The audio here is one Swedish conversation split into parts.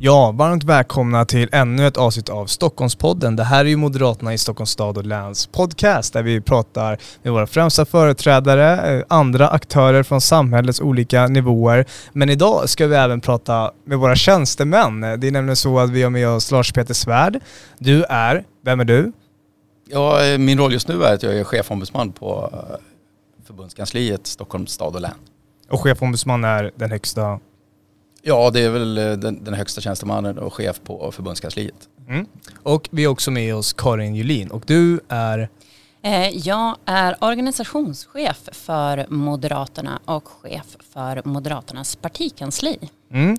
Ja, varmt välkomna till ännu ett avsnitt av Stockholmspodden. Det här är ju Moderaterna i Stockholms stad och läns podcast där vi pratar med våra främsta företrädare, eh, andra aktörer från samhällets olika nivåer. Men idag ska vi även prata med våra tjänstemän. Det är nämligen så att vi har med oss Lars-Peter Svärd. Du är, vem är du? Ja, eh, min roll just nu är att jag är chefombudsman på eh, förbundskansliet Stockholms stad och län. Och chefombudsman är den högsta Ja, det är väl eh, den, den högsta tjänstemannen och chef på förbundskansliet. Mm. Och vi har också med oss Karin Julin och du är? Eh, jag är organisationschef för Moderaterna och chef för Moderaternas partikansli. Mm.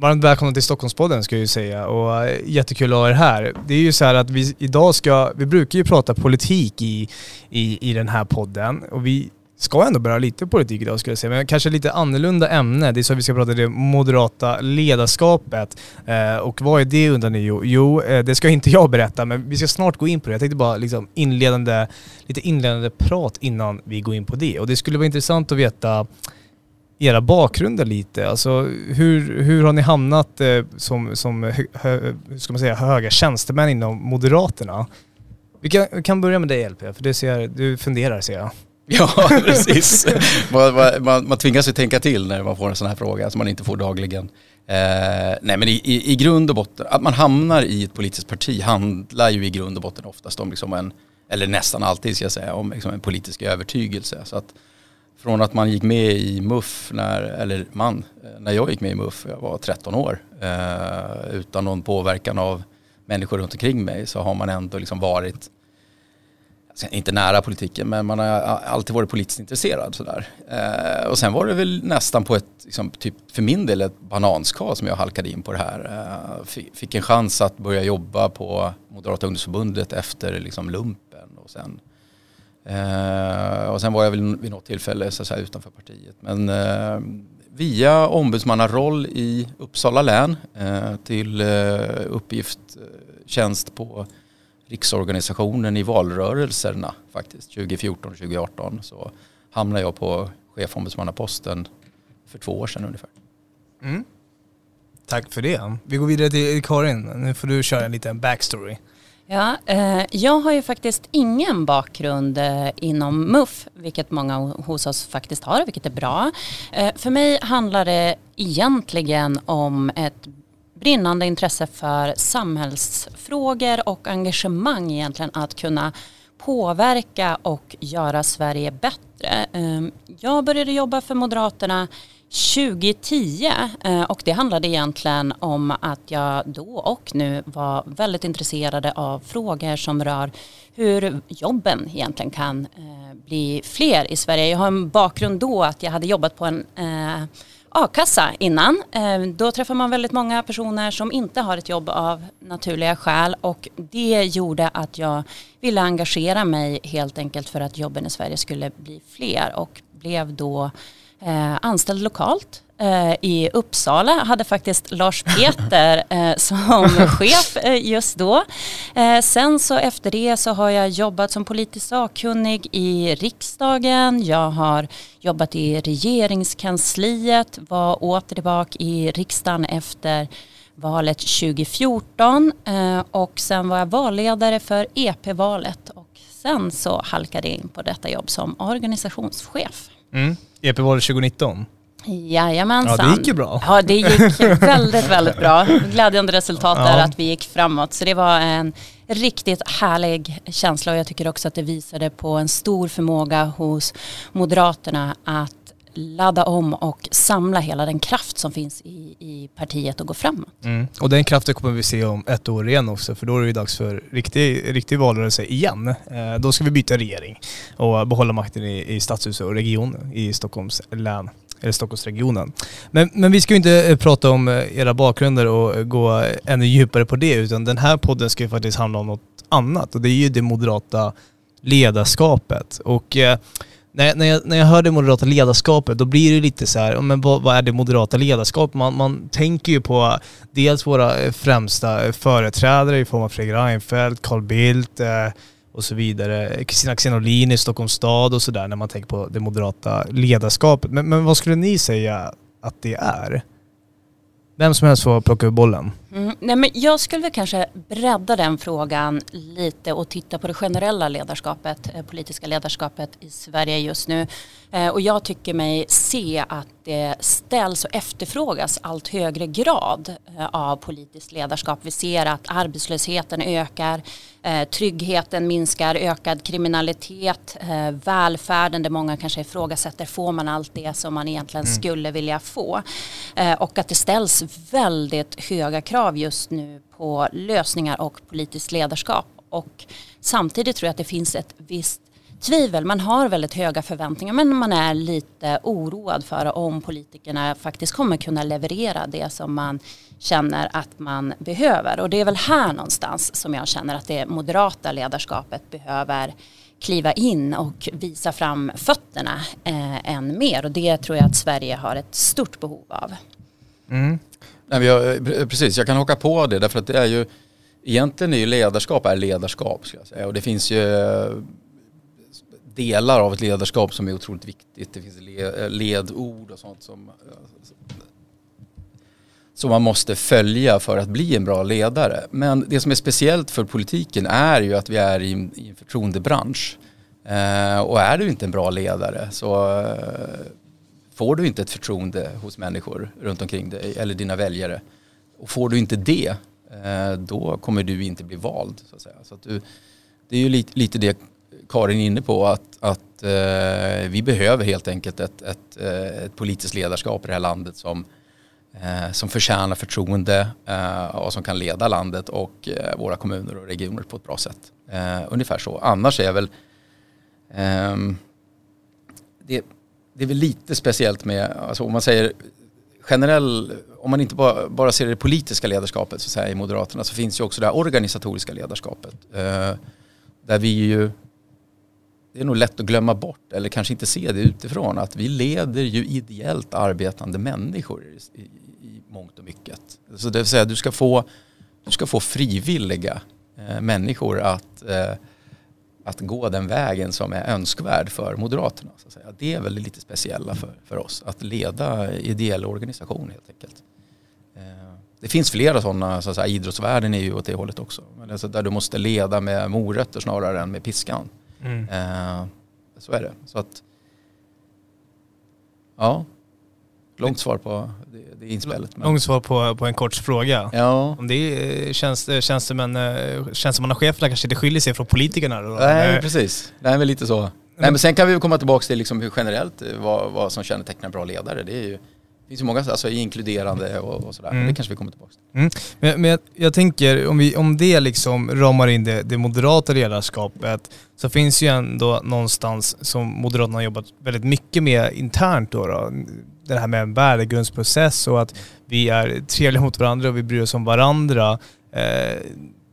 Varmt välkomna till Stockholmspodden ska jag ju säga och eh, jättekul att ha er här. Det är ju så här att vi idag ska, vi brukar ju prata politik i, i, i den här podden och vi ska ändå beröra lite politik idag skulle jag säga, men kanske lite annorlunda ämne. Det är så vi ska prata det moderata ledarskapet. Eh, och vad är det undrar ni? Jo, eh, det ska inte jag berätta, men vi ska snart gå in på det. Jag tänkte bara liksom inledande, lite inledande prat innan vi går in på det. Och det skulle vara intressant att veta era bakgrunder lite. Alltså hur, hur har ni hamnat eh, som, som hö, hö, ska man säga, höga tjänstemän inom Moderaterna? Vi kan, vi kan börja med dig LP, för det ser, du funderar ser jag. Ja, precis. man, man, man tvingas ju tänka till när man får en sån här fråga som man inte får dagligen. Eh, nej men i, i, i, grund och botten, att man hamnar i ett politiskt parti handlar ju i grund och botten oftast om liksom en, eller nästan alltid ska jag säga, om liksom en politisk övertygelse. Så att från att man gick med i MUF, när, eller man, eh, när jag gick med i MUF, jag var 13 år, eh, utan någon påverkan av människor runt omkring mig så har man ändå liksom varit inte nära politiken, men man har alltid varit politiskt intresserad. Sådär. Eh, och sen var det väl nästan på ett, liksom, typ, för min del ett bananskal som jag halkade in på det här. Eh, fick en chans att börja jobba på Moderata ungdomsförbundet efter liksom, lumpen. Och sen, eh, och sen var jag väl vid något tillfälle så säga, utanför partiet. Men eh, via ombudsmannaroll i Uppsala län eh, till eh, uppgift, eh, tjänst på riksorganisationen i valrörelserna faktiskt, 2014 och 2018 så hamnade jag på chefombudsmannaposten för två år sedan ungefär. Mm. Tack för det. Vi går vidare till Karin. Nu får du köra en liten backstory. Ja, eh, jag har ju faktiskt ingen bakgrund eh, inom MUF, vilket många hos oss faktiskt har, vilket är bra. Eh, för mig handlar det egentligen om ett brinnande intresse för samhällsfrågor och engagemang egentligen att kunna påverka och göra Sverige bättre. Ehm, jag började jobba för Moderaterna 2010 eh, och det handlade egentligen om att jag då och nu var väldigt intresserade av frågor som rör hur jobben egentligen kan eh, bli fler i Sverige. Jag har en bakgrund då att jag hade jobbat på en eh, a-kassa innan. Ehm, då träffar man väldigt många personer som inte har ett jobb av naturliga skäl och det gjorde att jag ville engagera mig helt enkelt för att jobben i Sverige skulle bli fler och blev då eh, anställd lokalt i Uppsala. hade faktiskt Lars Peter eh, som chef eh, just då. Eh, sen så efter det så har jag jobbat som politisk sakkunnig i riksdagen. Jag har jobbat i regeringskansliet, var åter tillbaka i riksdagen efter valet 2014 eh, och sen var jag valledare för EP-valet och sen så halkade jag in på detta jobb som organisationschef. Mm. EP-valet 2019? Jajamensan. Ja, det gick ju bra. Ja, det gick väldigt, väldigt bra. Glädjande resultat där ja. att vi gick framåt. Så det var en riktigt härlig känsla och jag tycker också att det visade på en stor förmåga hos Moderaterna att ladda om och samla hela den kraft som finns i, i partiet och gå framåt. Mm. Och den kraften kommer vi se om ett år igen också för då är det dags för riktig, riktig valrörelse igen. Eh, då ska vi byta regering och behålla makten i, i stadshuset och region i Stockholms län eller Stockholmsregionen. Men, men vi ska ju inte eh, prata om eh, era bakgrunder och eh, gå ännu djupare på det utan den här podden ska ju faktiskt handla om något annat och det är ju det moderata ledarskapet. Och eh, när, när, jag, när jag hör det moderata ledarskapet, då blir det lite så här, men vad, vad är det moderata ledarskapet? Man, man tänker ju på dels våra främsta företrädare i form av Fredrik Reinfeldt, Carl Bildt eh, och så vidare. Kristina Axén Olin i Stockholms stad och sådär när man tänker på det moderata ledarskapet. Men, men vad skulle ni säga att det är? Vem som helst får plocka upp bollen. Mm, nej men jag skulle väl kanske bredda den frågan lite och titta på det generella ledarskapet, eh, politiska ledarskapet i Sverige just nu. Eh, och jag tycker mig se att det ställs och efterfrågas allt högre grad eh, av politiskt ledarskap. Vi ser att arbetslösheten ökar, tryggheten minskar, ökad kriminalitet, välfärden där många kanske ifrågasätter, får man allt det som man egentligen mm. skulle vilja få? Och att det ställs väldigt höga krav krav just nu på lösningar och politiskt ledarskap. Och samtidigt tror jag att det finns ett visst tvivel. Man har väldigt höga förväntningar men man är lite oroad för om politikerna faktiskt kommer kunna leverera det som man känner att man behöver. Och det är väl här någonstans som jag känner att det moderata ledarskapet behöver kliva in och visa fram fötterna eh, än mer. Och det tror jag att Sverige har ett stort behov av. Mm. Nej, jag, eh, precis, jag kan haka på det därför att det är ju Egentligen är ju ledarskap är ledarskap ska jag säga. och det finns ju eh, delar av ett ledarskap som är otroligt viktigt. Det finns eh, ledord och sånt som, som man måste följa för att bli en bra ledare. Men det som är speciellt för politiken är ju att vi är i en, förtroendebransch. Och är du inte en bra ledare så får du inte ett förtroende hos människor runt omkring dig eller dina väljare och får du inte det eh, då kommer du inte bli vald. Så att säga. Så att du, det är ju lite, lite det Karin är inne på att, att eh, vi behöver helt enkelt ett, ett, eh, ett, politiskt ledarskap i det här landet som, eh, som förtjänar förtroende eh, och som kan leda landet och eh, våra kommuner och regioner på ett bra sätt. Eh, ungefär så. Annars är väl ehm, det, det är väl lite speciellt med, alltså om man säger generell, om man inte bara, bara ser det politiska ledarskapet så att säga, i Moderaterna så finns ju också det här organisatoriska ledarskapet. Eh, där vi ju, det är nog lätt att glömma bort eller kanske inte se det utifrån att vi leder ju ideellt arbetande människor i, i, i mångt och mycket. Så det vill säga du ska få, du ska få frivilliga eh, människor att eh, att gå den vägen som är önskvärd för Moderaterna. Så att säga. Det är väl lite speciella för, för oss, att leda ideell organisation helt enkelt. Eh, det finns flera sådana, så att säga, idrottsvärlden är ju åt det hållet också. Men alltså där du måste leda med morötter snarare än med piskan. Mm. Eh, så är det. Så att, ja, långt svar på det, det inspelet. Men. Långt svar på, på en kort fråga. Ja. Om det är tjänst, tjänstemän, tjänstemannacheferna kanske det skiljer sig från politikerna då? Nej, Nej. precis. Det är väl lite så. Nej, men sen kan vi komma tillbaka till liksom hur generellt vad, vad som kännetecknar bra ledare. Det är ju det finns ju många alltså, inkluderande och, och sådär. Mm. Det kanske vi kommer tillbaka till. Mm. Men, men jag, jag, tänker, om, vi, om det liksom ramar in det, det moderata ledarskapet så finns ju ändå någonstans som Moderaterna har jobbat väldigt mycket med internt då. då det här med en värdegrundsprocess och att vi är trevliga mot varandra och vi bryr oss om varandra. Eh,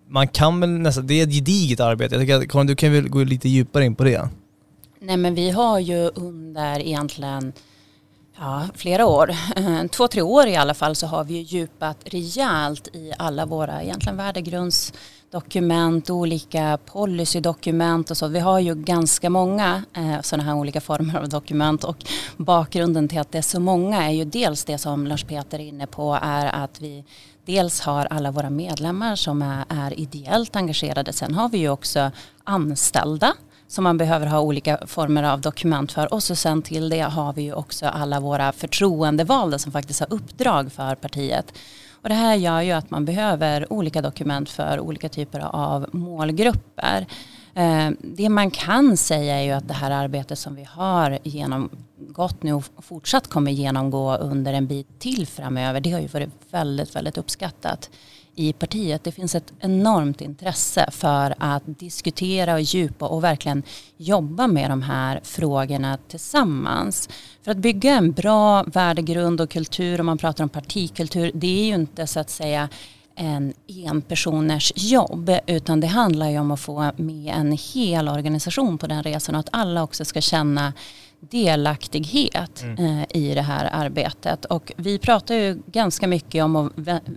man kan väl nästan, det är ett gediget arbete. Jag tycker att Karin, du kan väl gå lite djupare in på det? Nej men vi har ju under egentligen ja, flera år, två, tre år i alla fall så har vi djupat rejält i alla våra egentligen värdegrunds dokument, olika policydokument och så. Vi har ju ganska många eh, sådana här olika former av dokument och bakgrunden till att det är så många är ju dels det som Lars Peter är inne på är att vi dels har alla våra medlemmar som är, är ideellt engagerade. Sen har vi ju också anställda som man behöver ha olika former av dokument för och så sen till det har vi ju också alla våra förtroendevalda som faktiskt har uppdrag för partiet. Och det här gör ju att man behöver olika dokument för olika typer av målgrupper. Eh, det man kan säga är ju att det här arbetet som vi har genomgått nu och fortsatt kommer genomgå under en bit till framöver, det har ju varit väldigt, väldigt uppskattat i partiet. Det finns ett enormt intresse för att diskutera och djupa och verkligen jobba med de här frågorna tillsammans. För att bygga en bra värdegrund och kultur, om man pratar om partikultur, det är ju inte så att säga en enpersoners jobb utan det handlar ju om att få med en hel organisation på den resan och att alla också ska känna delaktighet mm. eh, i det här arbetet. Och vi pratar ju ganska mycket om och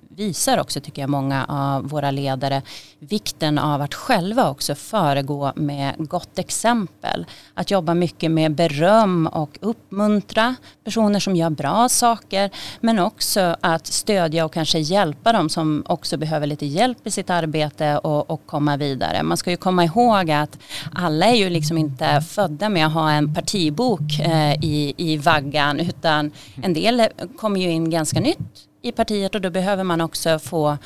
visar också tycker jag många av våra ledare vikten av att själva också föregå med gott exempel. Att jobba mycket med beröm och uppmuntra personer som gör bra saker men också att stödja och kanske hjälpa dem som också behöver lite hjälp i sitt arbete och, och komma vidare. Man ska ju komma ihåg att alla är ju liksom inte födda med att ha en partibok eh, i, i vaggan utan en del kommer ju in ganska nytt i partiet och då behöver man också få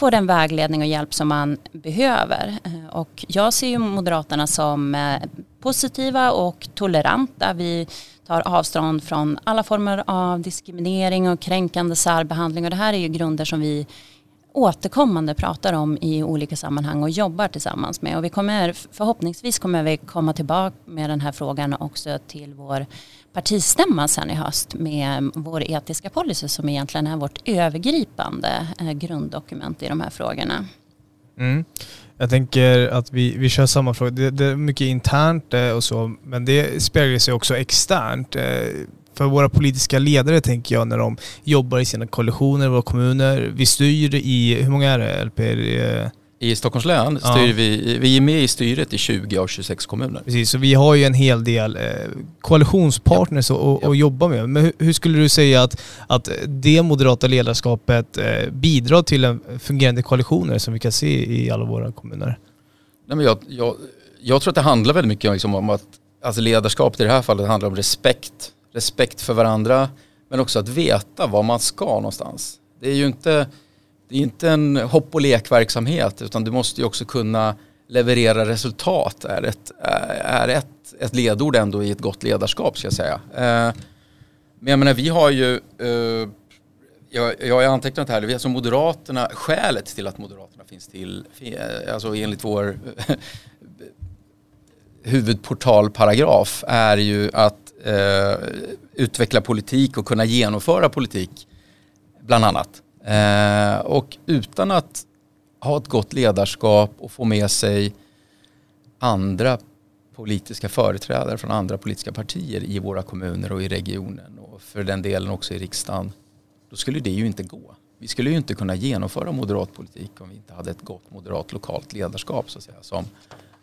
få den vägledning och hjälp som man behöver. Eh, och jag ser ju Moderaterna som eh, positiva och toleranta. Vi tar avstånd från alla former av diskriminering och kränkande särbehandling och det här är ju grunder som vi återkommande pratar om i olika sammanhang och jobbar tillsammans med. Och vi kommer, förhoppningsvis kommer vi komma tillbaka med den här frågan också till vår partistämma sen i höst med vår etiska policy som egentligen är vårt övergripande eh, grunddokument i de här frågorna. Mm. Jag tänker att vi, vi kör samma fråga. Det, det är mycket internt eh, och så, men det speglar sig också externt. Eh, Eh, för våra politiska ledare tänker jag när de jobbar i sina koalitioner våra kommuner. Vi styr i, hur många är det LPR? I Stockholms län styr ja. vi, vi är med i styret i 20 av 26 kommuner. Precis, så vi har ju en hel del eh, koalitionspartners ja. att ja. jobba med. Men hur, hur, skulle du säga att, att det moderata ledarskapet eh, bidrar till en fungerande koalitioner som vi kan se i alla våra kommuner? Nej, men jag, jag, jag tror att det handlar väldigt mycket liksom om att alltså ledarskap i det här fallet handlar om respekt. Respekt för varandra men också att veta var man ska någonstans. Det är ju inte det är inte en hopp och lekverksamhet utan du måste ju också kunna leverera resultat är ett, är ett, ett ledord ändå i ett gott ledarskap ska jag säga. Eh, men jag menar vi har ju, eh, jag, jag har antecknat här, vi alltså Moderaterna, skälet till att Moderaterna finns till, eh, alltså enligt vår huvudportalparagraf är ju att eh, utveckla politik och kunna genomföra politik bland annat. Eh, och utan att ha ett gott ledarskap och få med sig andra politiska företrädare från andra politiska partier i våra kommuner och i regionen och för den delen också i riksdagen. Då skulle det ju inte gå. Vi skulle ju inte kunna genomföra moderat politik om vi inte hade ett gott moderat lokalt ledarskap så att säga, som,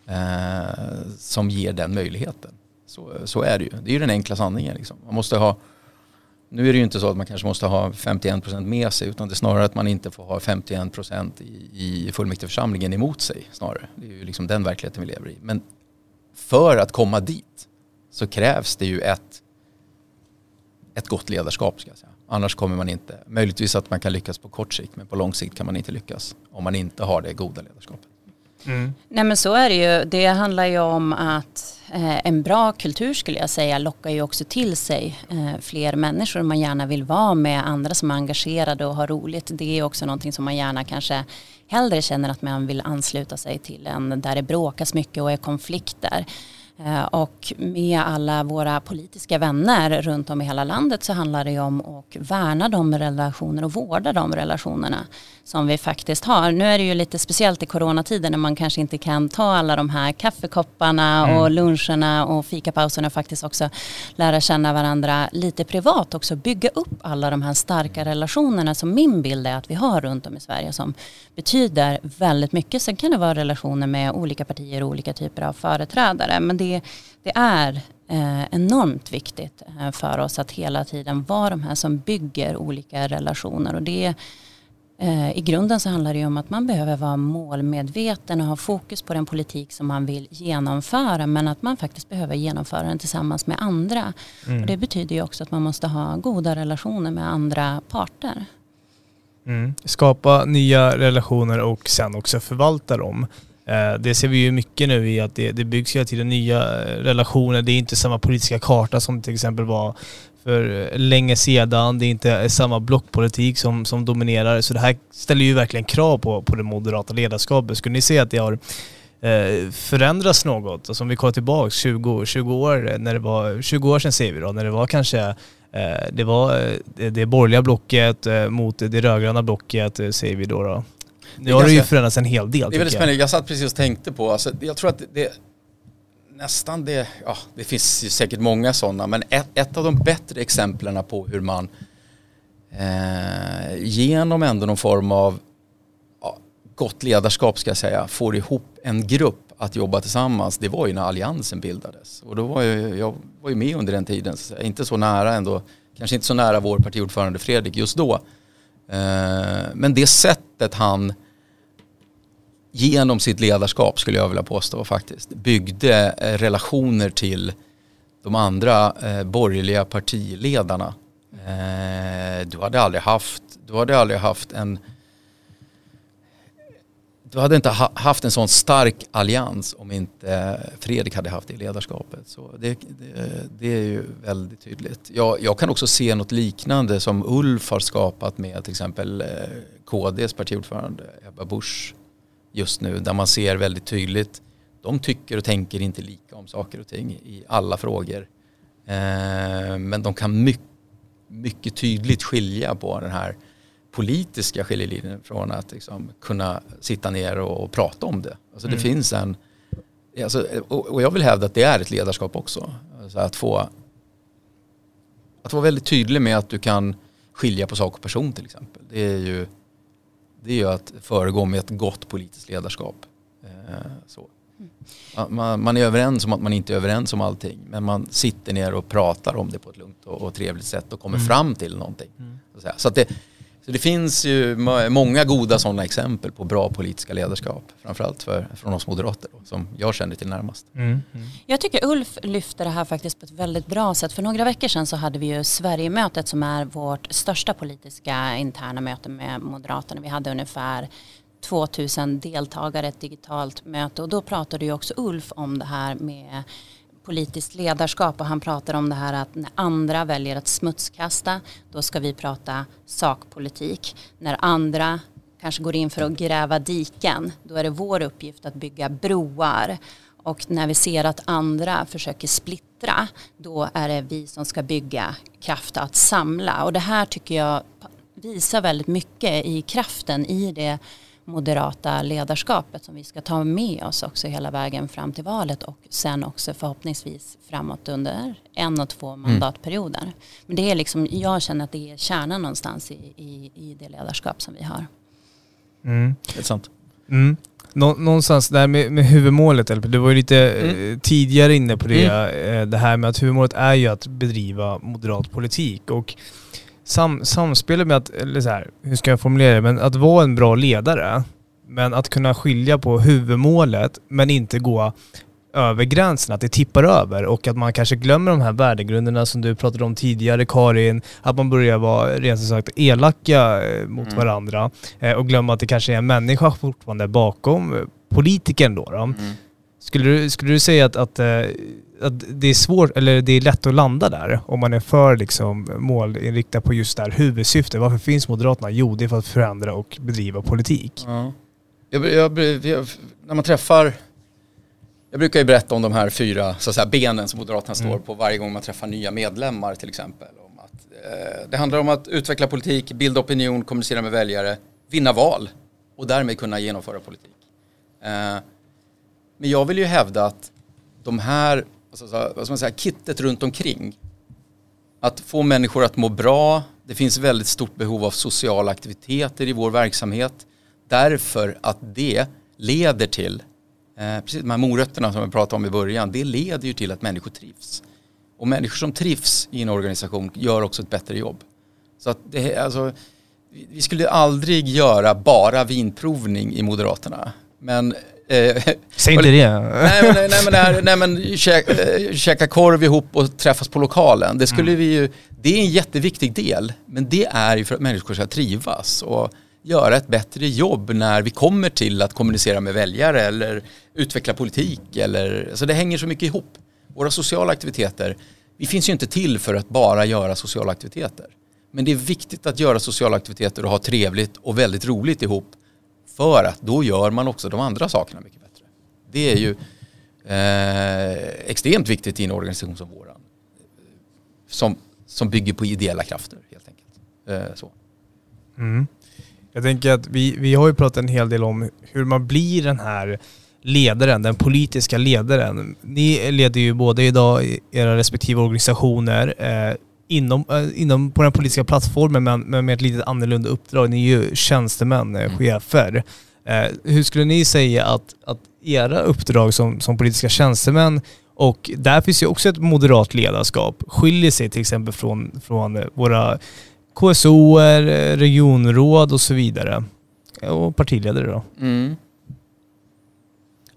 eh, som ger den möjligheten. Så, så är det ju. Det är ju den enkla sanningen. Liksom. Man måste ha nu är det ju inte så att man kanske måste ha 51 procent med sig utan det är snarare att man inte får ha 51 procent i, i fullmäktigeförsamlingen emot sig snarare. Det är ju liksom den verkligheten vi lever i. Men för att komma dit så krävs det ju ett, ett gott ledarskap ska jag säga. Annars kommer man inte, möjligtvis att man kan lyckas på kort sikt men på lång sikt kan man inte lyckas om man inte har det goda ledarskapet. Mm. Nej men så är det ju. Det handlar ju om att eh, en bra kultur skulle jag säga lockar ju också till sig eh, fler människor. Man gärna vill vara med andra som är engagerade och har roligt. Det är också någonting som man gärna kanske hellre känner att man vill ansluta sig till än där det bråkas mycket och är konflikter. Eh, och med alla våra politiska vänner runt om i hela landet så handlar det ju om att värna de relationer och vårda de relationerna som vi faktiskt har. Nu är det ju lite speciellt i coronatiden när man kanske inte kan ta alla de här kaffekopparna mm. och luncherna och fikapauserna och faktiskt också lära känna varandra lite privat också. Bygga upp alla de här starka relationerna som min bild är att vi har runt om i Sverige som betyder väldigt mycket. Sen kan det vara relationer med olika partier och olika typer av företrädare men det, det är eh, enormt viktigt eh, för oss att hela tiden vara de här som bygger olika relationer och det Eh, I grunden så handlar det ju om att man behöver vara målmedveten och ha fokus på den politik som man vill genomföra men att man faktiskt behöver genomföra den tillsammans med andra. Mm. Och det betyder ju också att man måste ha goda relationer med andra parter. Mm. Skapa nya relationer och sen också förvalta dem. Eh, det ser vi ju mycket nu i att det, det byggs hela tiden nya eh, relationer. Det är inte samma politiska karta som till exempel var för eh, länge sedan. Det är inte samma blockpolitik som, som dominerar. Så det här ställer ju verkligen krav på, på det moderata ledarskapet. Skulle ni se att det har eh, förändrats något? Alltså om vi kollar tillbaka 20, 20 år, när det var, 20 år sedan säger vi då, när det var kanske eh, det var det borgerliga blocket mot det rödgröna blocket säger vi då. då. Nu har det ju förändrats en hel del. Det är väldigt spännande. Jag satt precis och tänkte på, alltså, jag tror att det, nästan det, ja det finns ju säkert många sådana, men ett, ett av de bättre exemplen på hur man eh, genom ändå någon form av ja, gott ledarskap ska jag säga, får ihop en grupp att jobba tillsammans, det var ju när alliansen bildades. Och då var jag, jag var ju med under den tiden, så inte så nära ändå, kanske inte så nära vår partiordförande Fredrik just då. Eh, men det sättet han genom sitt ledarskap skulle jag vilja påstå faktiskt byggde eh, relationer till de andra eh, borgerliga partiledarna. Eh, du hade aldrig haft, du hade aldrig haft en du hade inte ha, haft en sån stark allians om inte Fredrik hade haft det ledarskapet. Så det, det, det är ju väldigt tydligt. Jag, jag, kan också se något liknande som Ulf har skapat med till exempel eh, KDs partiordförande Ebba Busch just nu där man ser väldigt tydligt de tycker och tänker inte lika om saker och ting i alla frågor. Eh, men de kan mycket, mycket tydligt skilja på den här politiska skiljelinjen från att liksom kunna sitta ner och, prata om det. Alltså det mm. finns en, alltså, och, och jag vill hävda att det är ett ledarskap också. Alltså att få att vara väldigt tydlig med att du kan skilja på sak och person till exempel. Det är ju det är ju att föregå med ett gott politiskt ledarskap. Eh, så. Man, man, är överens om att man inte är överens om allting men man sitter ner och pratar om det på ett lugnt och, och trevligt sätt och kommer mm. fram till någonting. Mm. Så, att det, så det finns ju många goda sådana exempel på bra politiska ledarskap. Framförallt för, från oss moderater då, som jag känner till närmast. Mm, mm. Jag tycker Ulf lyfter det här faktiskt på ett väldigt bra sätt. För några veckor sedan så hade vi ju Sverigemötet som är vårt största politiska interna möte med Moderaterna. Vi hade ungefär 2000 deltagare, ett digitalt möte och då pratade ju också Ulf om det här med politiskt ledarskap och han pratar om det här att när andra väljer att smutskasta då ska vi prata sakpolitik. När andra kanske går in för att gräva diken då är det vår uppgift att bygga broar. Och när vi ser att andra försöker splittra då är det vi som ska bygga kraft att samla. Och det här tycker jag visar väldigt mycket i kraften i det moderata ledarskapet som vi ska ta med oss också hela vägen fram till valet och sen också förhoppningsvis framåt under en och två mm. mandatperioder. Mm. Men det är liksom, jag känner att det är kärnan någonstans i, i, i det ledarskap som vi har. Mm. Det är sant. Mm. Nå någonstans där med, med huvudmålet, du var ju lite mm. Eh, tidigare inne på det, mm. Eh, det här med att huvudmålet är ju att bedriva moderat politik. Och sam, samspelet med att, eller så här, hur ska jag formulera det, men att vara en bra ledare, men att kunna skilja på huvudmålet, men inte gå över gränsen, att det tippar över och att man kanske glömmer de här värdegrunderna som du pratade om tidigare Karin, att man börjar vara rent sagt elaka eh, mot mm. varandra eh, och glömma att det kanske är en människa fortfarande bakom politikern då. då. Mm. Skulle, du, skulle du säga att, eh, att det är svårt, eller det är lätt att landa där om man är för liksom målinriktad på just det här huvudsyftet. Varför finns Moderaterna? Jo, det är för att förändra och bedriva politik. Ja. Jag, jag, jag, när man träffar, jag brukar ju berätta om de här fyra så säga, benen som Moderaterna mm. står på varje gång man träffar nya medlemmar till exempel. Om att, eh, det handlar om att utveckla politik, bilda opinion, kommunicera med väljare, vinna val och därmed kunna genomföra politik. Eh, men jag vill ju hävda att de här alltså, vad ska man säga, kittet runt omkring. Att få människor att må bra. Det finns väldigt stort behov av sociala aktiviteter i vår verksamhet. Därför att det leder till, eh, precis de här morötterna som vi pratade om i början, det leder ju till att människor trivs. Och människor som trivs i en organisation gör också ett bättre jobb. Så att det, alltså, vi skulle aldrig göra bara vinprovning i Moderaterna. Men Säg inte det. Nej men, nej, men, nej, nej, men käka, eh, käka korv ihop och träffas på lokalen. Det skulle mm. vi ju, det är en jätteviktig del. Men det är ju för att människor ska trivas och göra ett bättre jobb när vi kommer till att kommunicera med väljare eller utveckla politik. Eller, alltså det hänger så mycket ihop. Våra sociala aktiviteter, vi finns ju inte till för att bara göra sociala aktiviteter. Men det är viktigt att göra sociala aktiviteter och ha trevligt och väldigt roligt ihop för att då gör man också de andra sakerna mycket bättre. Det är ju eh, extremt viktigt i en organisation som våran. Som, som bygger på ideella krafter helt enkelt. Eh, så. Mm. Jag tänker att vi, vi har ju pratat en hel del om hur man blir den här ledaren, den politiska ledaren. Ni leder ju både idag era respektive organisationer eh, inom, eh, inom, på den politiska plattformen men, men med ett lite annorlunda uppdrag. Ni är ju tjänstemän, eh, mm. chefer. Eh, hur skulle ni säga att, att era uppdrag som, som politiska tjänstemän och där finns ju också ett moderat ledarskap, skiljer sig till exempel från, från våra KSOer, regionråd och så vidare. Och partiledare då. Mm.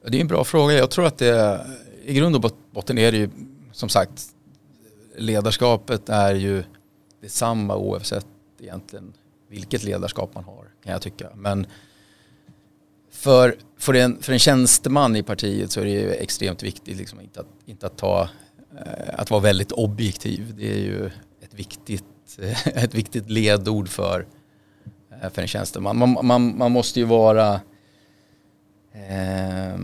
Det är en bra fråga. Jag tror att det i grund och botten är det ju som sagt ledarskapet är ju detsamma oavsett egentligen vilket ledarskap man har kan jag tycka. Men för, för, en, för en tjänsteman i partiet så är det ju extremt viktigt liksom inte, att, inte att, ta, eh, att vara väldigt objektiv. Det är ju ett viktigt, ett viktigt ledord för, eh, för en tjänsteman. Man, man, man måste ju vara eh,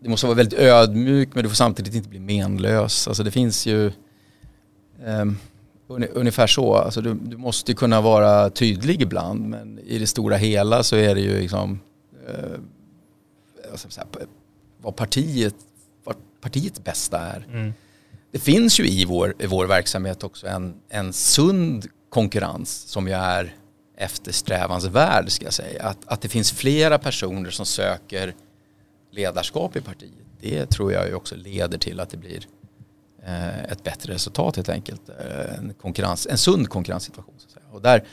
du måste vara väldigt ödmjuk men du får samtidigt inte bli menlös. Alltså det finns ju eh, ungefär så. Alltså du, du måste kunna vara tydlig ibland men i det stora hela så är det ju liksom eh, säga, vad, partiet, vad partiets bästa är. Mm. Det finns ju i vår, i vår verksamhet också en, en sund konkurrens som ju är eftersträvansvärd ska jag säga. Att, att det finns flera personer som söker ledarskap i partiet. Det tror jag ju också leder till att det blir Eh, ett bättre resultat helt enkelt. Eh, en, konkurrens, en sund konkurrenssituation. Så att säga. Och där,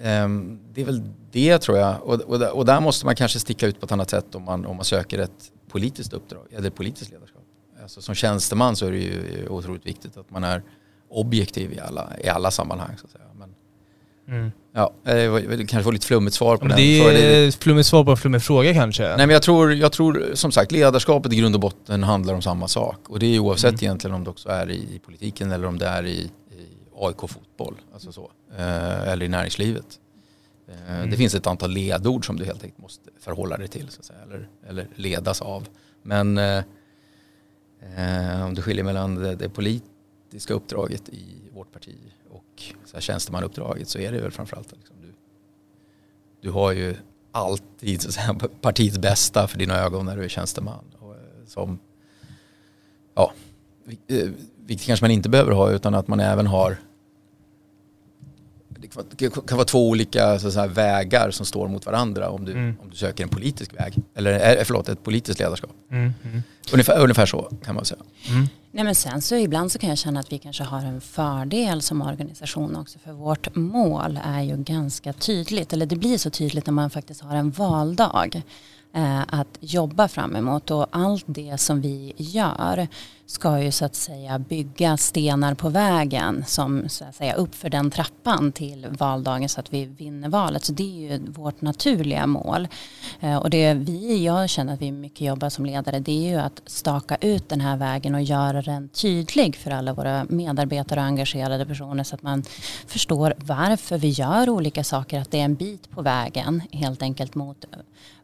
ehm, det är väl det tror jag. Och, och, och, där måste man kanske sticka ut på ett annat sätt om man, om man söker ett politiskt uppdrag eller politiskt ledarskap. Alltså som tjänsteman så är det ju otroligt viktigt att man är objektiv i alla, i alla sammanhang. Så att säga. Mm. Ja, det kanske var lite flummigt svar på men den. Det är flummigt svar på en flummig fråga kanske. Nej men jag tror, jag tror som sagt ledarskapet i grund och botten handlar om samma sak. Och det är oavsett mm. egentligen om det också är i politiken eller om det är i, AIK fotboll, alltså så, eh, eller i näringslivet. Eh, mm. Det finns ett antal ledord som du helt enkelt måste förhålla dig till, så att säga, eller, eller ledas av. Men eh, eh, om du skiljer mellan det, det, politiska uppdraget i vårt parti och så här, tjänstemannauppdraget så är det väl framförallt liksom, du, du har ju alltid så att säga, partiets bästa för dina ögon när du är tjänsteman. Och, eh, som, ja, eh, vilket kanske man inte behöver ha utan att man även har det kan vara två olika så säga, vägar som står mot varandra om du, mm. om du söker en politisk väg. Eller eh, förlåt, ett politiskt ledarskap. Mm. Mm. Ungefär, ungefär så kan man säga. Mm. Nej, men sen så ibland så kan jag känna att vi kanske har en fördel som organisation också. För vårt mål är ju ganska tydligt. Eller det blir så tydligt när man faktiskt har en valdag. Eh, att jobba fram emot. Och allt det som vi gör ska ju så att säga bygga stenar på vägen som så att säga upp för den trappan till valdagen så att vi vinner valet. Så det är ju vårt naturliga mål. Eh, och det vi, jag känner att vi mycket jobbar som ledare det är ju att staka ut den här vägen och göra den tydlig för alla våra medarbetare och engagerade personer så att man förstår varför vi gör olika saker, att det är en bit på vägen helt enkelt mot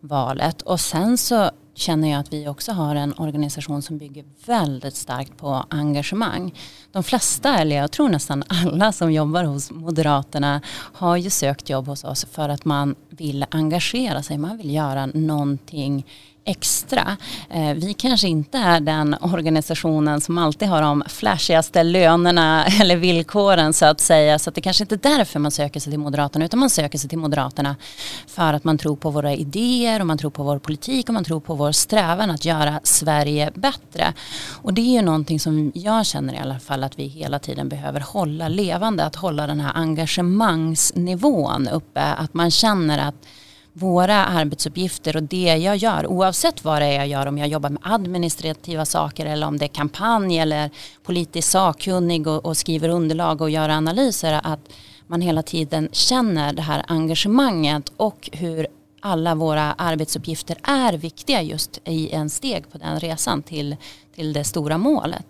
valet. Och sen så känner jag att vi också har en organisation som bygger väldigt starkt på engagemang. De flesta, eller jag tror nästan alla som jobbar hos Moderaterna har ju sökt jobb hos oss för att man vill engagera sig, man vill göra någonting extra. Eh, vi kanske inte är den organisationen som alltid har de flashigaste lönerna eller villkoren så att säga. Så att det kanske inte är därför man söker sig till Moderaterna utan man söker sig till Moderaterna för att man tror på våra idéer och man tror på vår politik och man tror på vår strävan att göra Sverige bättre. Och det är ju någonting som jag känner i alla fall att vi hela tiden behöver hålla levande. Att hålla den här engagemangsnivån uppe. Att man känner att våra arbetsuppgifter och det jag gör oavsett vad det är jag gör om jag jobbar med administrativa saker eller om det är kampanj eller politiskt sakkunnig och, och skriver underlag och gör analyser att man hela tiden känner det här engagemanget och hur alla våra arbetsuppgifter är viktiga just i en steg på den resan till, till det stora målet.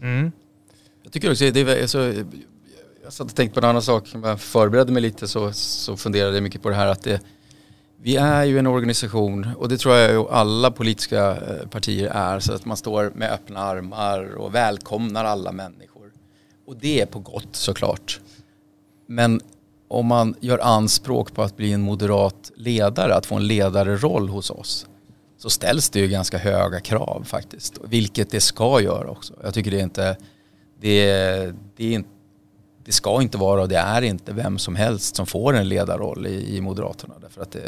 Mm. Jag tycker också det är så, jag satt och tänkte på en annan sak, när jag förberedde mig lite så, så funderade jag mycket på det här att det, vi är ju en organisation och det tror jag ju alla politiska eh, partier är så att man står med öppna armar och välkomnar alla människor. Och det är på gott såklart. Men om man gör anspråk på att bli en moderat ledare, att få en ledarroll hos oss, så ställs det ju ganska höga krav faktiskt. Vilket det ska göra också. Jag tycker det är inte, det, det, är, det ska inte vara och det är inte vem som helst som får en ledarroll i, i Moderaterna. Därför att det,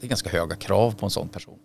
det är ganska höga krav på en sån person.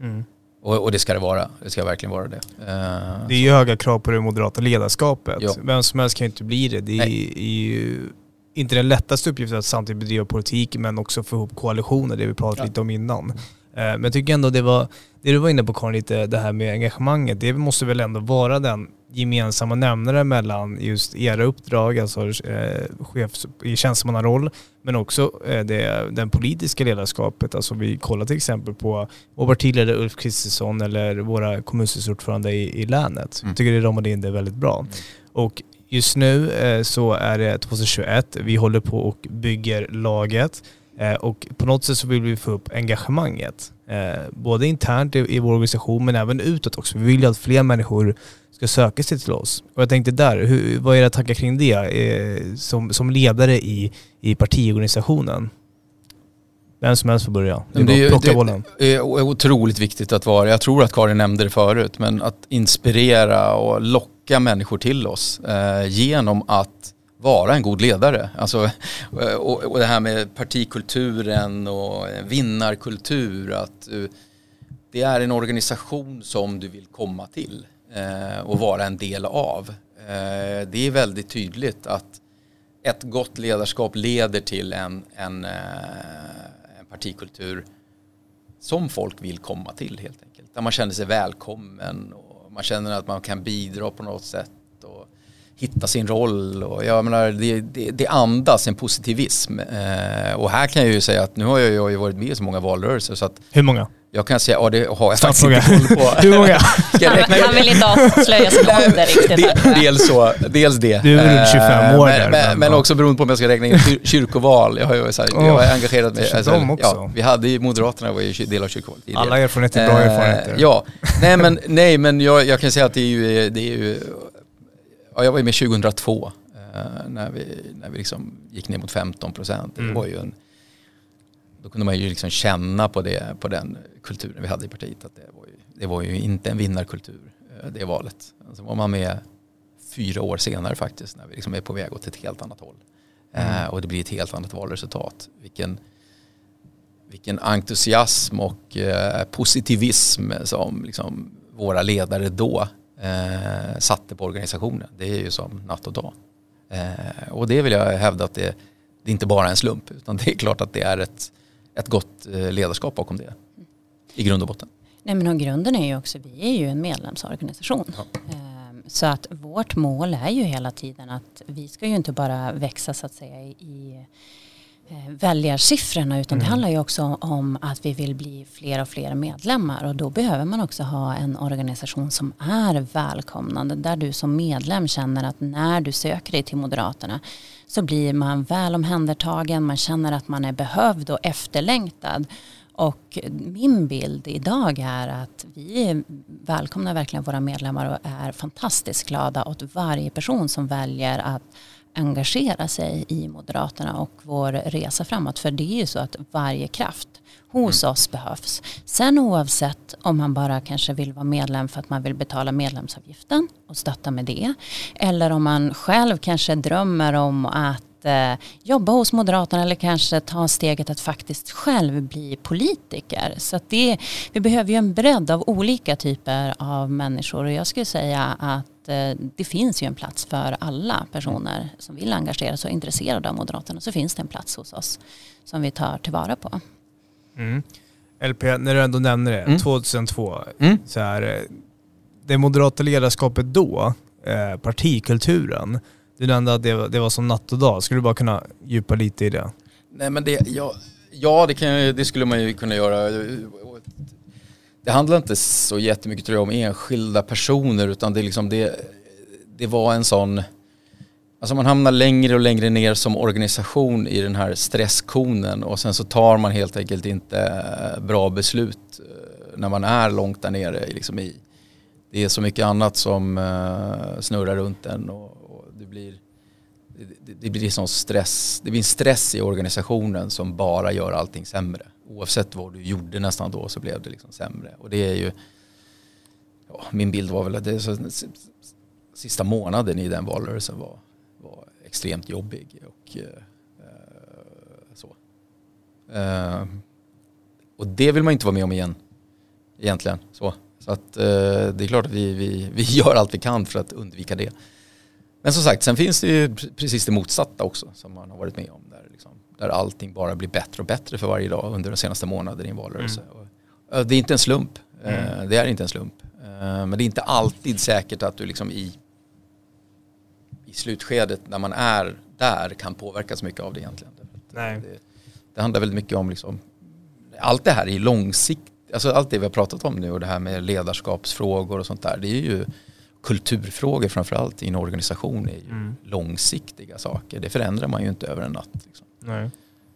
Mm. Och, och, det ska det vara. Det ska verkligen vara det. Uh, det är ju höga krav på det moderata ledarskapet. Ja. Vem som helst kan ju inte bli det. Det är, är ju inte den lättaste uppgiften att samtidigt bedriva politik men också få ihop koalitioner, det vi pratade ja. lite om innan. Eh, men jag tycker ändå det var, det du var inne på Karin, lite det här med engagemanget, det måste väl ändå vara den gemensamma nämnare mellan just era uppdrag, alltså eh, chefs, i tjänstemannaroll, men också eh, det, den politiska ledarskapet. Alltså vi kollar till exempel på vår partiledare Ulf Kristersson eller våra kommunstyrelseordförande i, i länet. Mm. Jag tycker det ramade in det väldigt bra. Mm. Och just nu eh, så är det 2021, vi håller på och bygger laget. Eh, och på något sätt så vill vi få upp engagemanget. Eh, både internt i, vår organisation men även utåt också. Vi vill ju att fler människor ska söka sig till oss. Och jag tänkte där, hur, vad är era tankar kring det eh, som, som ledare i, i partiorganisationen? Vem som helst får börja. Det är, det, plocka bollen. Det är otroligt viktigt att vara, jag tror att Karin nämnde det förut, men att inspirera och locka människor till oss eh, genom att vara en god ledare. Alltså, eh, och, och det här med partikulturen och vinnarkultur. Att eh, det är en organisation som du vill komma till eh, och vara en del av. Det är väldigt tydligt att ett gott ledarskap leder till en, en, en partikultur som folk vill komma till helt enkelt. Där man känner sig välkommen och man känner att man kan bidra på något sätt hitta sin roll och jag menar det, det, det andas en positivism. Eh, och här kan jag ju säga att nu har jag ju varit med i så många valrörelser så att Hur många? Jag kan säga, ja det har jag faktiskt inte koll på. Hur många? han, han vill inte avslöja sin ålder riktigt. Dels så, dels det. Du är runt 25 år men, där. Men, men, också beroende på om jag ska räkna in kyrkoval. Jag har ju så här, oh, jag har engagerat mig. Alltså. Ja, vi hade ju Moderaterna var ju del av kyrkovalet. Alla erfarenheter, bra erfarenheter. Ja, nej men, nej, men jag, jag kan säga att det är ju, det är ju ja, jag var med 2002 eh, när vi, när vi liksom gick ner mot 15 procent. Mm. då kunde man ju liksom känna på, det, på den kulturen vi hade i partiet att det var ju, det var ju inte en vinnarkultur eh, det valet. Alltså var man med fyra år senare faktiskt när vi liksom är på väg åt ett helt annat håll. Mm. Eh, och det blir ett helt annat valresultat. Vilken, vilken entusiasm och eh, positivism som liksom våra ledare då eh, satte på organisationen. Det är ju som natt och dag. Eh, och det vill jag hävda att det, det är inte bara en slump utan det är klart att det är ett, ett gott eh, ledarskap bakom det i grund och botten. Nej men och grunden är ju också, vi är ju en medlemsorganisation. Ja. Ehm, så att vårt mål är ju hela tiden att vi ska ju inte bara växa så att säga i väljarsiffrorna utan mm. det handlar ju också om att vi vill bli fler och fler medlemmar och då behöver man också ha en organisation som är välkomnande där du som medlem känner att när du söker dig till Moderaterna så blir man väl omhändertagen, man känner att man är behövd och efterlängtad. Och min bild idag är att vi välkomnar verkligen våra medlemmar och är fantastiskt glada åt varje person som väljer att engagera sig i Moderaterna och vår resa framåt. För det är ju så att varje kraft hos mm. oss behövs. Sen oavsett om man bara kanske vill vara medlem för att man vill betala medlemsavgiften och stötta med det. Eller om man själv kanske drömmer om att eh, jobba hos Moderaterna eller kanske ta steget att faktiskt själv bli politiker. Så att det, vi behöver ju en bredd av olika typer av människor och jag skulle säga att Eh, det finns ju en plats för alla personer som vill engagera sig och är intresserade av Moderaterna. Så finns det en plats hos oss som vi tar tillvara på. Mm. LP, när du ändå nämner det, mm. 2002, mm. så här, eh, det moderata ledarskapet då, eh, partikulturen, du nämnde att det var, det var som natt och dag. Skulle du bara kunna djupa lite i det? Nej men det, ja, ja det, kan, det skulle man ju kunna göra det handlar inte så jättemycket tror jag om enskilda personer utan det, liksom det, det var en sån, alltså man hamnar längre och längre ner som organisation i den här stresskonen och sen så tar man helt enkelt inte eh, bra beslut eh, när man är långt där nere. Liksom i, det är så mycket annat som eh, snurrar runt en och, och det blir det, det blir sån stress, det blir en stress i organisationen som bara gör allting sämre. Oavsett vad du gjorde nästan då så blev det liksom sämre. Och det är ju, ja, min bild var väl att det så, sista månaden i den valrörelsen var, var extremt jobbig. Och, eh, eh så. Eh, och det vill man inte vara med om igen egentligen. Så, så att, eh, det är klart att vi, vi, vi gör allt vi kan för att undvika det. Men som sagt, sen finns det ju precis det motsatta också som man har varit med om. Där, liksom, där allting bara blir bättre och bättre för varje dag under de senaste månaderna i en valrörelse. Mm. Det är inte en slump. Mm. Det är inte en slump. Men det är inte alltid säkert att du liksom i, i slutskedet när man är där kan påverkas mycket av det egentligen. Nej. Det, det handlar väldigt mycket om liksom, allt det här är långsiktigt, alltså allt det vi har pratat om nu och det här med ledarskapsfrågor och sånt där. Det är ju kulturfrågor framförallt i en organisation är ju mm. långsiktiga saker. Det förändrar man ju inte över en natt. Liksom. Nej.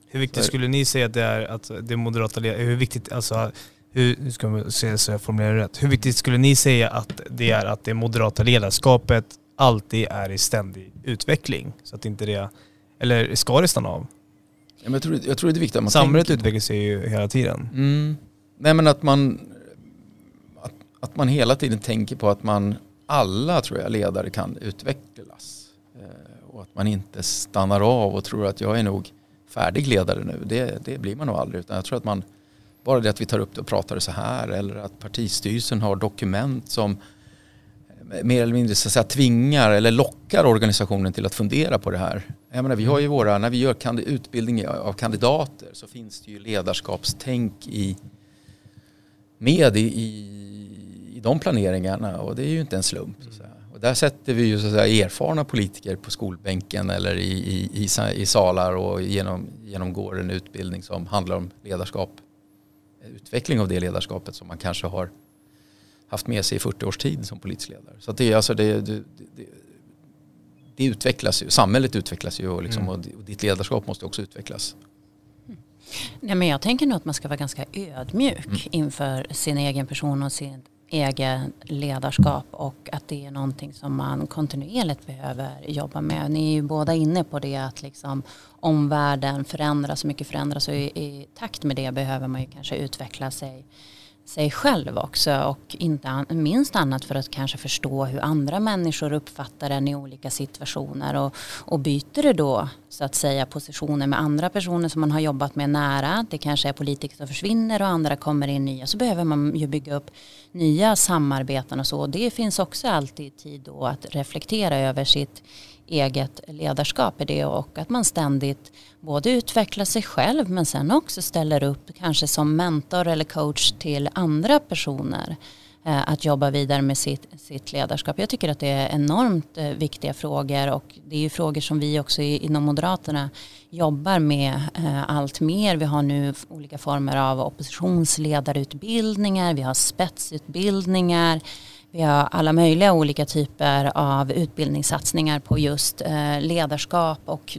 Hur viktigt skulle ni säga att det är att det moderata hur viktigt, alltså hur, hur ska man säga så jag formulerar rätt, hur viktigt skulle ni säga att det är att det moderata ledarskapet alltid är i ständig utveckling? Så att inte det, eller ska det stanna av? Ja, men jag, tror, jag tror det är viktigt att man Samhället utvecklas ju hela tiden. Mm. Nej men att man, att, att man hela tiden tänker på att man alla tror jag ledare kan utvecklas. Och att man inte stannar av och tror att jag är nog färdig ledare nu. Det, det blir man nog aldrig. Utan jag tror att man, bara det att vi tar upp det och pratar så här eller att partistyrelsen har dokument som mer eller mindre så att säga, tvingar eller lockar organisationen till att fundera på det här. Jag menar, vi har ju våra, när vi gör utbildning av kandidater så finns det ju ledarskapstänk i, med i, i de planeringarna och det är ju inte en slump. Så där sätter vi ju så att säga, erfarna politiker på skolbänken eller i, i, i, i salar och genom, genomgår en utbildning som handlar om ledarskap. Utveckling av det ledarskapet som man kanske har haft med sig i 40 års tid som politisk ledare. Så det, alltså det, det, det, det utvecklas ju, samhället utvecklas ju och, liksom, mm. och ditt ledarskap måste också utvecklas. Nej, men jag tänker nog att man ska vara ganska ödmjuk mm. inför sin egen person och sin egen ledarskap och att det är någonting som man kontinuerligt behöver jobba med. Ni är ju båda inne på det att liksom omvärlden förändras, mycket förändras och i, i takt med det behöver man ju kanske utveckla sig sig själv också och inte minst annat för att kanske förstå hur andra människor uppfattar en i olika situationer och, och byter det då så att säga positioner med andra personer som man har jobbat med nära. Det kanske är politiker som försvinner och andra kommer in nya så behöver man ju bygga upp nya samarbeten och så. Det finns också alltid tid då att reflektera över sitt eget ledarskap i det och att man ständigt både utvecklar sig själv men sen också ställer upp kanske som mentor eller coach till andra personer eh, att jobba vidare med sitt, sitt ledarskap. Jag tycker att det är enormt eh, viktiga frågor och det är ju frågor som vi också inom Moderaterna jobbar med eh, allt mer. Vi har nu olika former av oppositionsledarutbildningar, vi har spetsutbildningar vi har alla möjliga olika typer av utbildningssatsningar på just eh, ledarskap och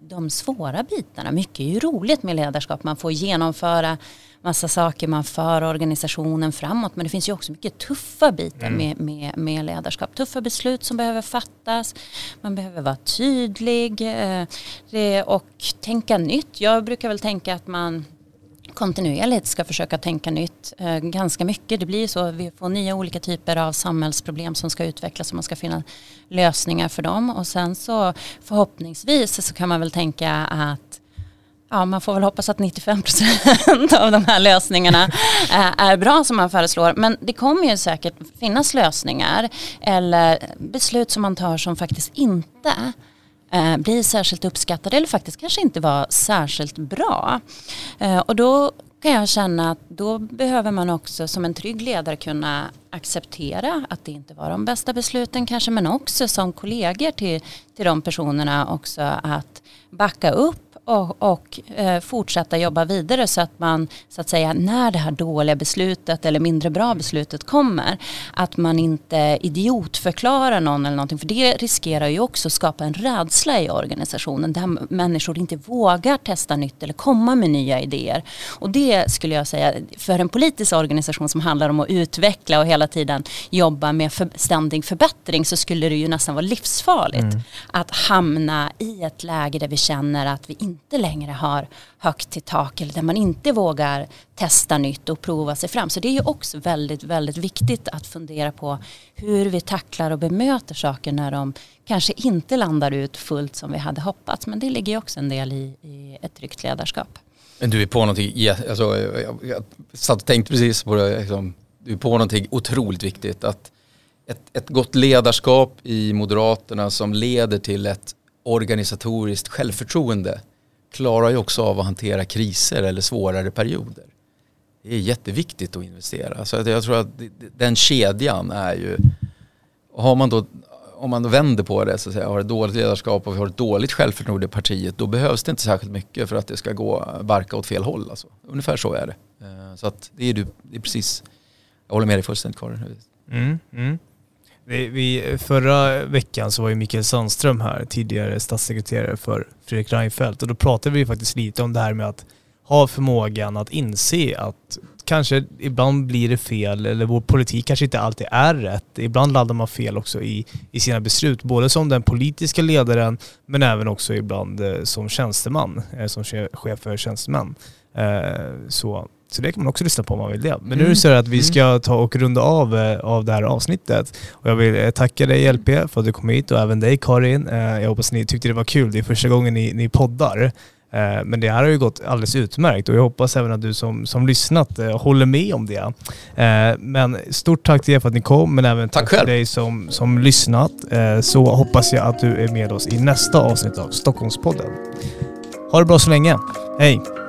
de svåra bitarna. Mycket är ju roligt med ledarskap. Man får genomföra massa saker, man för organisationen framåt. Men det finns ju också mycket tuffa bitar mm. med, med, med, ledarskap. Tuffa beslut som behöver fattas. Man behöver vara tydlig eh, och tänka nytt. Jag brukar väl tänka att man kontinuerligt ska försöka tänka nytt eh, ganska mycket. Det blir så, vi får nya olika typer av samhällsproblem som ska utvecklas och man ska finna lösningar för dem. Och sen så förhoppningsvis så kan man väl tänka att Ja, man får väl hoppas att 95 procent av de här lösningarna eh, är bra som man föreslår. Men det kommer ju säkert finnas lösningar eller beslut som man tar som faktiskt inte eh, blir särskilt uppskattade eller faktiskt kanske inte var särskilt bra. Eh, och då kan jag känna att då behöver man också som en trygg ledare kunna acceptera att det inte var de bästa besluten kanske men också som kollegor till, till de personerna också att backa upp och, och eh, fortsätta jobba vidare så att man så att säga när det här dåliga beslutet eller mindre bra beslutet kommer att man inte idiotförklarar någon eller någonting för det riskerar ju också att skapa en rädsla i organisationen där människor inte vågar testa nytt eller komma med nya idéer. Och det skulle jag säga för en politisk organisation som handlar om att utveckla och hela tiden jobba med för, ständig förbättring så skulle det ju nästan vara livsfarligt mm. att hamna i ett läge där vi känner att vi inte inte längre har högt till tak eller där man inte vågar testa nytt och prova sig fram. Så det är ju också väldigt, väldigt viktigt att fundera på hur vi tacklar och bemöter saker när de kanske inte landar ut fullt som vi hade hoppats. Men det ligger ju också en del i, i ett tryggt ledarskap. Men du är på någonting, alltså, jag, jag satt och tänkte precis på det, liksom, du är på någonting otroligt viktigt. Att ett, ett gott ledarskap i Moderaterna som leder till ett organisatoriskt självförtroende klarar ju också av att hantera kriser eller svårare perioder. Det är jätteviktigt att investera. Så jag tror att den kedjan är ju, har man då, om man då vänder på det så att säga, har ett dåligt ledarskap och vi har ett dåligt självförtroende i partiet, då behövs det inte särskilt mycket för att det ska gå barka åt fel håll. Alltså. Ungefär så är det. Eh, så att det är, du, det är precis, jag håller med dig fullständigt Karin. Mm, mm. Vi, vi, förra veckan så var ju Mikael Sandström här, tidigare statssekreterare för Fredrik Reinfeldt. Och då pratade vi faktiskt lite om det här med att ha förmågan att inse att kanske ibland blir det fel eller vår politik kanske inte alltid är rätt. Ibland landar man fel också i, i sina beslut, både som den politiska ledaren men även också ibland eh, som tjänsteman, eh, som chef för tjänstemän. Eh, så så det kan man också lyssna på om man vill det. Men mm. nu är det så att vi mm. ska ta och runda av, eh, av det här avsnittet. Och jag vill eh, tacka dig LP för att du kom hit och även dig Karin. Eh, jag hoppas ni tyckte det var kul. Det är första gången ni, ni poddar. Men det här har ju gått alldeles utmärkt och jag hoppas även att du som, som lyssnat håller med om det. Men stort tack till er för att ni kom, men även tack, tack till dig som, som lyssnat. Så hoppas jag att du är med oss i nästa avsnitt av Stockholmspodden. Ha det bra så länge. Hej!